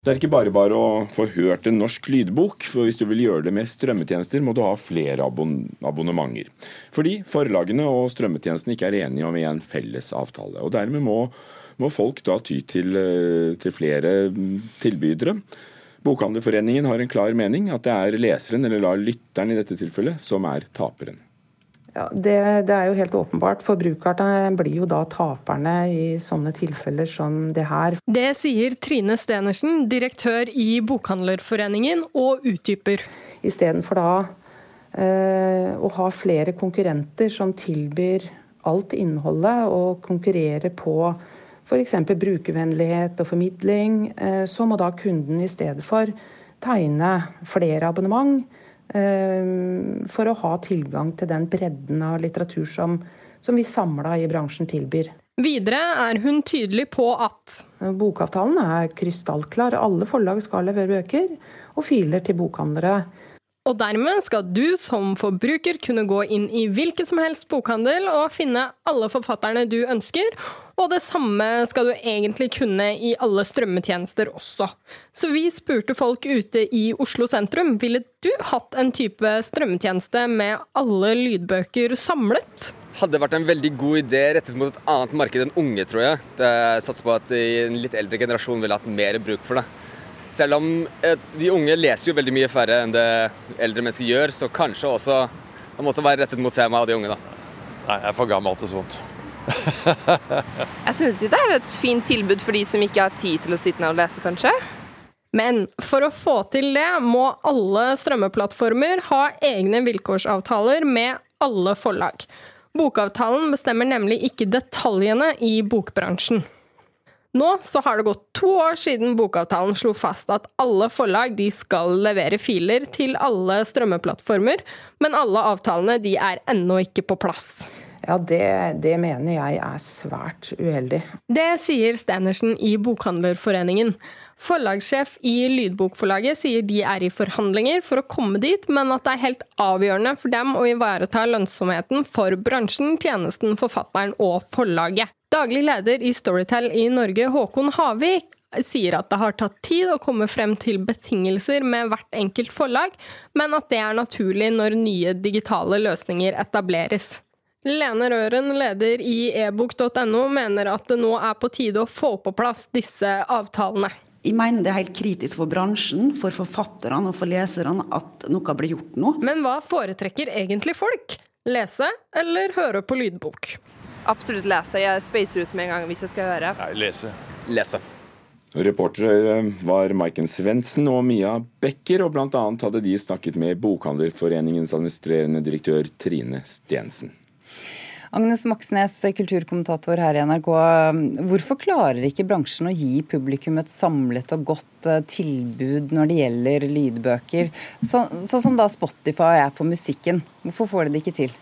Det er ikke bare bare å få hørt en norsk lydbok, for hvis du vil gjøre det med strømmetjenester, må du ha flere abon abonnementer. Fordi forlagene og strømmetjenestene ikke er enige om en felles avtale. Og Dermed må, må folk da ty til, eh, til flere mm, tilbydere. Bokhandlerforeningen har en klar mening, at det er leseren, eller da lytteren i dette tilfellet, som er taperen. Ja, det, det, er jo helt åpenbart. Forbrukerne blir jo da taperne i sånne tilfeller som det her. Det sier Trine Stenersen, direktør i Bokhandlerforeningen, og utdyper. Istedenfor da eh, å ha flere konkurrenter som tilbyr alt innholdet, og konkurrere på f.eks. brukervennlighet og formidling, eh, så må da kunden i stedet for tegne flere abonnement for å ha tilgang til den bredden av litteratur som, som vi samla i bransjen tilbyr. Videre er hun tydelig på at Bokavtalen er krystallklar. Alle forlag skal levere bøker og filer til bokhandlere. Og dermed skal du som forbruker kunne gå inn i hvilken som helst bokhandel og finne alle forfatterne du ønsker, og det samme skal du egentlig kunne i alle strømmetjenester også. Så vi spurte folk ute i Oslo sentrum, ville du hatt en type strømmetjeneste med alle lydbøker samlet? Hadde vært en veldig god idé rettet mot et annet marked enn unge, tror jeg. Det satser på at en litt eldre generasjon ville hatt mer bruk for det. Selv om de unge leser jo veldig mye færre enn det eldre mennesker gjør, så kanskje også det må også være rettet mot temaet og de unge, da. Nei, jeg er for gammel til sånt. jeg syns det er et fint tilbud for de som ikke har tid til å sitte ned og lese, kanskje. Men for å få til det, må alle strømmeplattformer ha egne vilkårsavtaler med alle forlag. Bokavtalen bestemmer nemlig ikke detaljene i bokbransjen. Nå så har det gått to år siden bokavtalen slo fast at alle forlag de skal levere filer til alle strømmeplattformer, men alle avtalene de er ennå ikke på plass. Ja, det, det, mener jeg er svært uheldig. Det sier Stenersen i Bokhandlerforeningen. Forlagssjef i Lydbokforlaget sier de er i forhandlinger for å komme dit, men at det er helt avgjørende for dem å ivareta lønnsomheten for bransjen, tjenesten, forfatteren og forlaget. Daglig leder i Storytel i Norge, Håkon Havik, sier at det har tatt tid å komme frem til betingelser med hvert enkelt forlag, men at det er naturlig når nye digitale løsninger etableres. Lene Røren, leder i ebok.no, mener at det nå er på tide å få på plass disse avtalene. Jeg mener det er helt kritisk for bransjen, for forfatterne og for leserne at noe blir gjort nå. Men hva foretrekker egentlig folk? Lese eller høre på lydbok? Absolutt lese. Jeg spacer ut med en gang hvis jeg skal høre. Nei, lese. Lese. Reportere var Maiken Svendsen og Mia Becker, og bl.a. hadde de snakket med Bokhandlerforeningens administrerende direktør Trine Stensen. Agnes Moxnes, kulturkommentator her i NRK. Hvorfor klarer ikke bransjen å gi publikum et samlet og godt eh, tilbud når det gjelder lydbøker, sånn så som da Spotify er på musikken? Hvorfor får de det ikke til?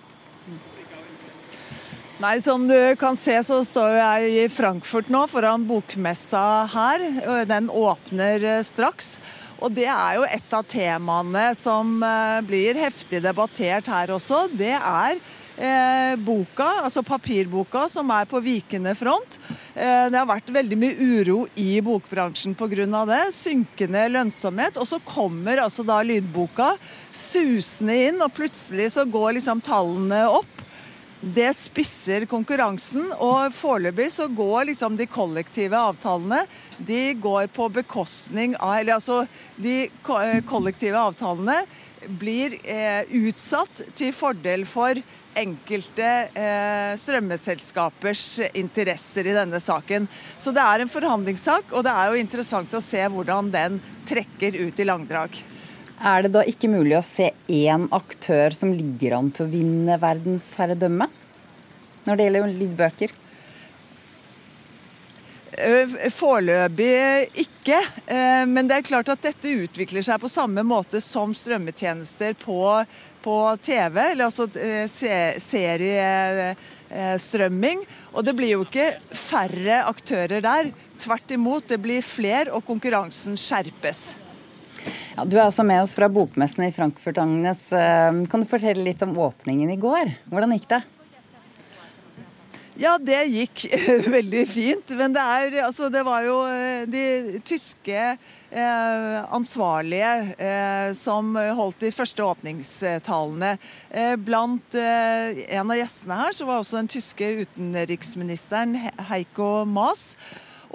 Nei, Som du kan se, så står jeg i Frankfurt nå, foran bokmessa her. Den åpner eh, straks. Og det er jo et av temaene som eh, blir heftig debattert her også. Det er eh, boka, altså papirboka, som er på vikende front. Det har vært veldig mye uro i bokbransjen pga. det. Synkende lønnsomhet. Og så kommer altså da lydboka susende inn, og plutselig så går liksom tallene opp. Det spisser konkurransen, og foreløpig så går liksom de kollektive avtalene de går på bekostning av Eller altså, de eh, kollektive avtalene blir eh, utsatt til fordel for enkelte eh, strømmeselskapers interesser i denne saken. Så det er en forhandlingssak, og det er jo interessant å se hvordan den trekker ut i langdrag. Er det da ikke mulig å se én aktør som ligger an til å vinne verdensherredømme når det gjelder lydbøker? Eh, foreløpig ikke. Eh, men det er klart at dette utvikler seg på samme måte som strømmetjenester på, på TV, eller altså eh, seriestrømming. Og det blir jo ikke færre aktører der. Tvert imot, det blir flere, og konkurransen skjerpes. Ja, du er altså med oss fra bokmessen i Frankfurt, Agnes. Eh, kan du fortelle litt om åpningen i går? Hvordan gikk det? Ja, det gikk veldig fint. Men det, er, altså, det var jo eh, de tyske eh, ansvarlige eh, som holdt de første åpningstalene. Eh, blant eh, en av gjestene her så var også den tyske utenriksministeren Heiko Maas.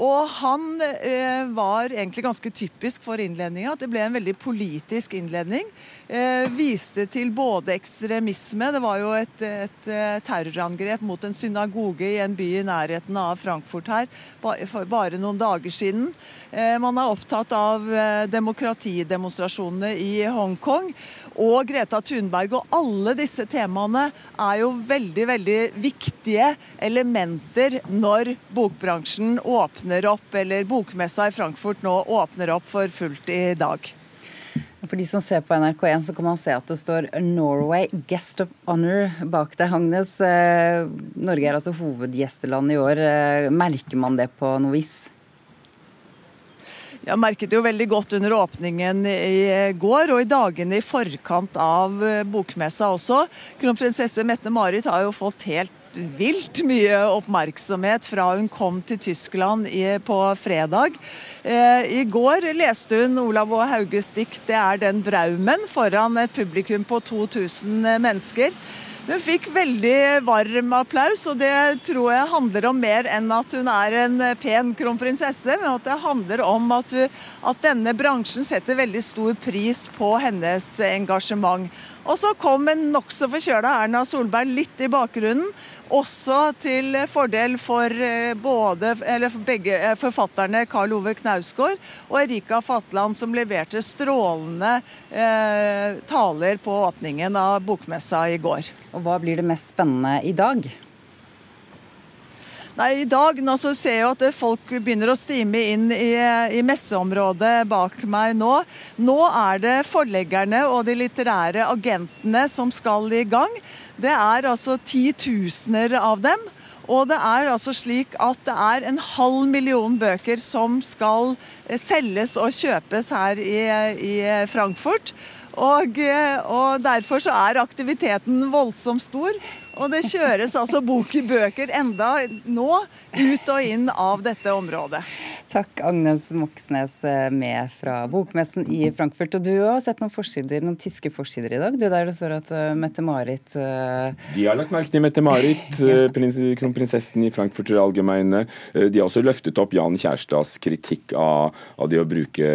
Og han eh, var egentlig ganske typisk for innledninga. At det ble en veldig politisk innledning. Eh, viste til både ekstremisme Det var jo et, et, eh, terrorangrep mot en synagoge i en by i nærheten av Frankfurt her for bare noen dager siden. Eh, man er opptatt av eh, demokratidemonstrasjonene i Hongkong og Greta Thunberg. Og alle disse temaene er jo veldig, veldig viktige elementer når bokbransjen åpner åpner opp, eller bokmessa i Frankfurt nå åpner opp for fullt i dag. For de som ser på NRK1, så kan man se at det står 'Norway Guest of Honor' bak deg, Agnes. Eh, Norge er altså hovedgjesteland i år. Eh, merker man det på noe vis? Jeg merket det jo veldig godt under åpningen i går og i dagene i forkant av eh, bokmessa også. Kronprinsesse Mette-Marit har jo fått helt vilt mye oppmerksomhet fra hun kom til Tyskland i, på fredag. Eh, I går leste hun Olav og Hauges dikt 'Det er den draumen' foran et publikum på 2000 mennesker. Hun fikk veldig varm applaus, og det tror jeg handler om mer enn at hun er en pen kronprinsesse, men at det handler om at, at denne bransjen setter veldig stor pris på hennes engasjement. Og så kom en nokså forkjøla Erna Solberg litt i bakgrunnen, også til fordel for eh, både, for begge eh, forfatterne Karl Ove Knausgård og Erika Fatland, som leverte strålende eh, taler på åpningen av bokmessa i går. Og Hva blir det mest spennende i dag? Nei, I dag nå så ser jeg at folk begynner å stime inn i, i, messeområdet bak meg nå. Nå er det forleggerne og de litterære agentene som skal i gang. Det er altså titusener av dem. Og det er altså slik at det er en halv million bøker som skal eh, selges og kjøpes her i, i Frankfurt. Og, eh, og, derfor så er aktiviteten voldsomt stor. Og det kjøres altså bok i bøker enda nå ut og inn av dette området. Takk, Agnes Moxnes eh, med fra Bokmessen i Frankfurt. Og du har sett noen forsider, noen tyske forsider i dag, du der det står at uh, Mette-Marit uh... De har lagt merke til Mette-Marit, kronprinsessen i Frankfurter Allgemeine. De har også løftet opp Jan Kjærstads kritikk av, av det å bruke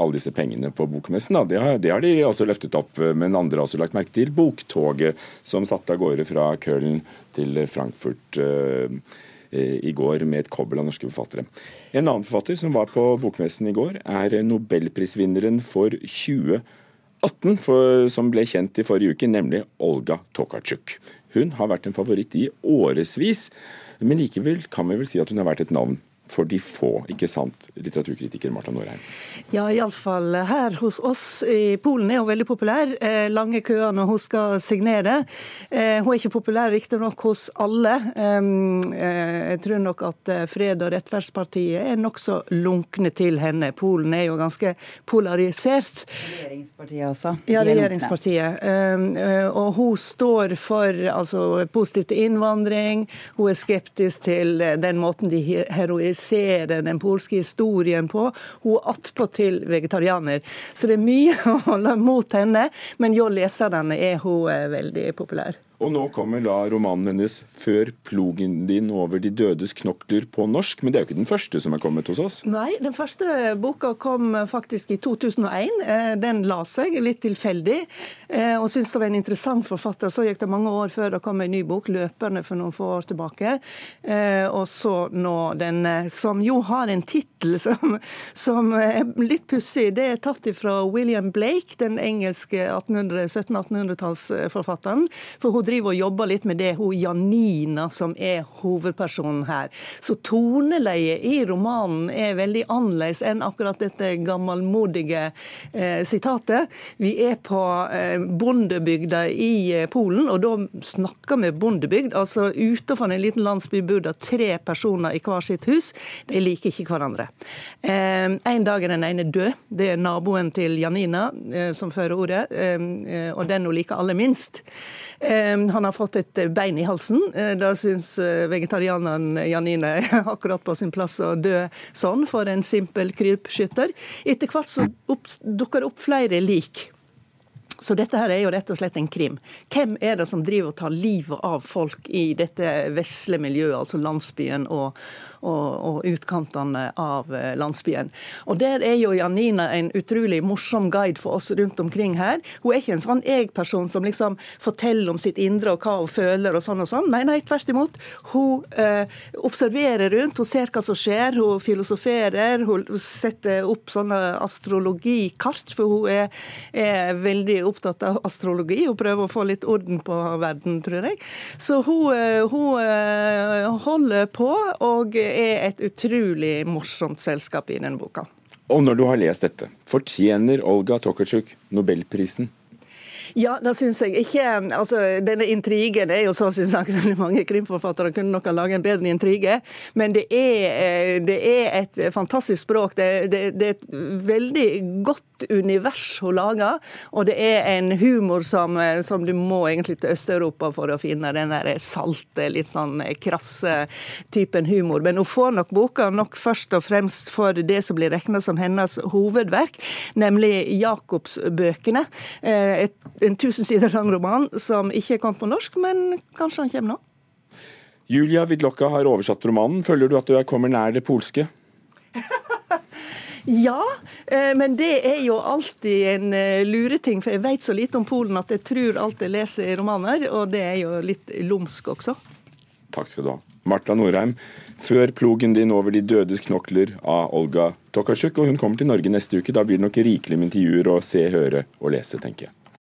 alle disse pengene på bokmessen. Det har, det, har, de også løftet opp, men andre har også lagt merke til boktoget som satte av gårde fra Köln til Frankfurt uh, i går med et kobbel av norske forfattere. En annen forfatter som var på bokmessen i går, er nobelprisvinneren for 2018, for, som ble kjent i forrige uke, nemlig Olga Tokarczuk. Hun har vært en favoritt i årevis, men likevel kan vi vel si at hun har vært et navn for de få, ikke sant, litteraturkritiker Marta Norheim? Ja, iallfall her hos oss i Polen er hun veldig populær. Eh, lange køer når hun skal signere. Eh, hun er ikke populær riktignok hos alle. Eh, jeg tror nok at Fred- og rettferdspartiet er nokså lunkne til henne. Polen er jo ganske polarisert. Regjeringspartiet altså. Ja, regjeringspartiet. Og hun står for altså, positivt til innvandring. Hun er skeptisk til den måten de heroiserer analysere den polske historien på. Hun er attpåtil vegetarianer. Så det er mye å holde mot henne, men hjå leserne er hun eh, veldig populær. Og nå kommer da romanen hennes 'Før plogen din over de dødes knokler' på norsk. Men det er jo ikke den første som er kommet hos oss? Nei, den første boka kom faktisk i 2001. Eh, den la seg litt tilfeldig, eh, og syntes det var en interessant forfatter. Så gikk det mange år før det kom en ny bok, 'Løperne', for noen få år tilbake. Eh, og så nå den, som jo har en tittel som, som, er litt pussig. Det er tatt fra William Blake, den engelske 1700-1800-tallsforfatteren. for hun driver og jobber litt med det, hun Janina som er hovedpersonen her. Så toneleiet i romanen er veldig annerledes enn akkurat dette gammelmodige eh, sitatet. Vi er på eh, bondebygda i eh, Polen, og da snakker vi bondebygd. Altså utenfor en liten landsby bor det tre personer i hver sitt hus. De liker ikke hverandre. Eh, en dag er den ene død. Det er naboen til Janina eh, som fører ordet, eh, og den hun liker aller minst. Eh, Han har fått et bein i halsen. Da syns vegetarianeren Janine akkurat på sin plass å dø sånn for en simpel krypskytter. Etter hvert så dukker det opp flere lik. Så dette her er jo rett og slett en krim. Hvem er det som driver og tar livet av folk i dette vesle miljøet, altså landsbyen og, og, og utkantene av eh, landsbyen. Og Der er jo Janina en utrolig morsom guide for oss rundt omkring her. Hun er ikke en sånn jeg-person som liksom forteller om sitt indre og hva hun føler og sånn og sånn. Nei, nei, tvert imot. Hun eh, observerer rundt, hun ser hva som skjer, hun filosoferer, hun setter opp sånne astrologikart, for hun er, er veldig opptatt av astrologi. Hun prøver å få litt orden på verden, tror jeg. Så hun, eh, hun eh, holder på. og er et utrolig morsomt selskap i denne boka. Og når du har lest dette, fortjener Olga Tokarczuk nobelprisen? Ja, det syns jeg ikke. Altså, denne intrigen er jo så syns jeg mange krimforfattere kunne nok ha laget en bedre intrige. Men det er, eh, det er et fantastisk språk. Det, det, det, er et veldig godt univers hun lager. Og det er en humor som, eh, som du må egentlig til Øst-Europa for å finne den der salte, litt sånn krasse typen humor. Men hun får nok boka nok først og fremst for det som blir regna som hennes hovedverk, nemlig Jakobsbøkene. Eh, et en tusen sider lang roman som ikke kommet på norsk, men kanskje han kommer nå? Julia Widlocka har oversatt romanen. Føler du at du kommer nær det polske? Ja, eh, men det er jo alltid en eh, lureting, for jeg vet så lite om Polen at jeg tror alt jeg leser i romaner, og det er jo litt lumsk også. Takk skal du ha. Marta Norheim, før plogen din over de dødes knokler av Olga Tokarczuk, og hun kommer til Norge neste uke. Da blir det nok rikelig med intervjuer å se, høre og lese, tenker jeg.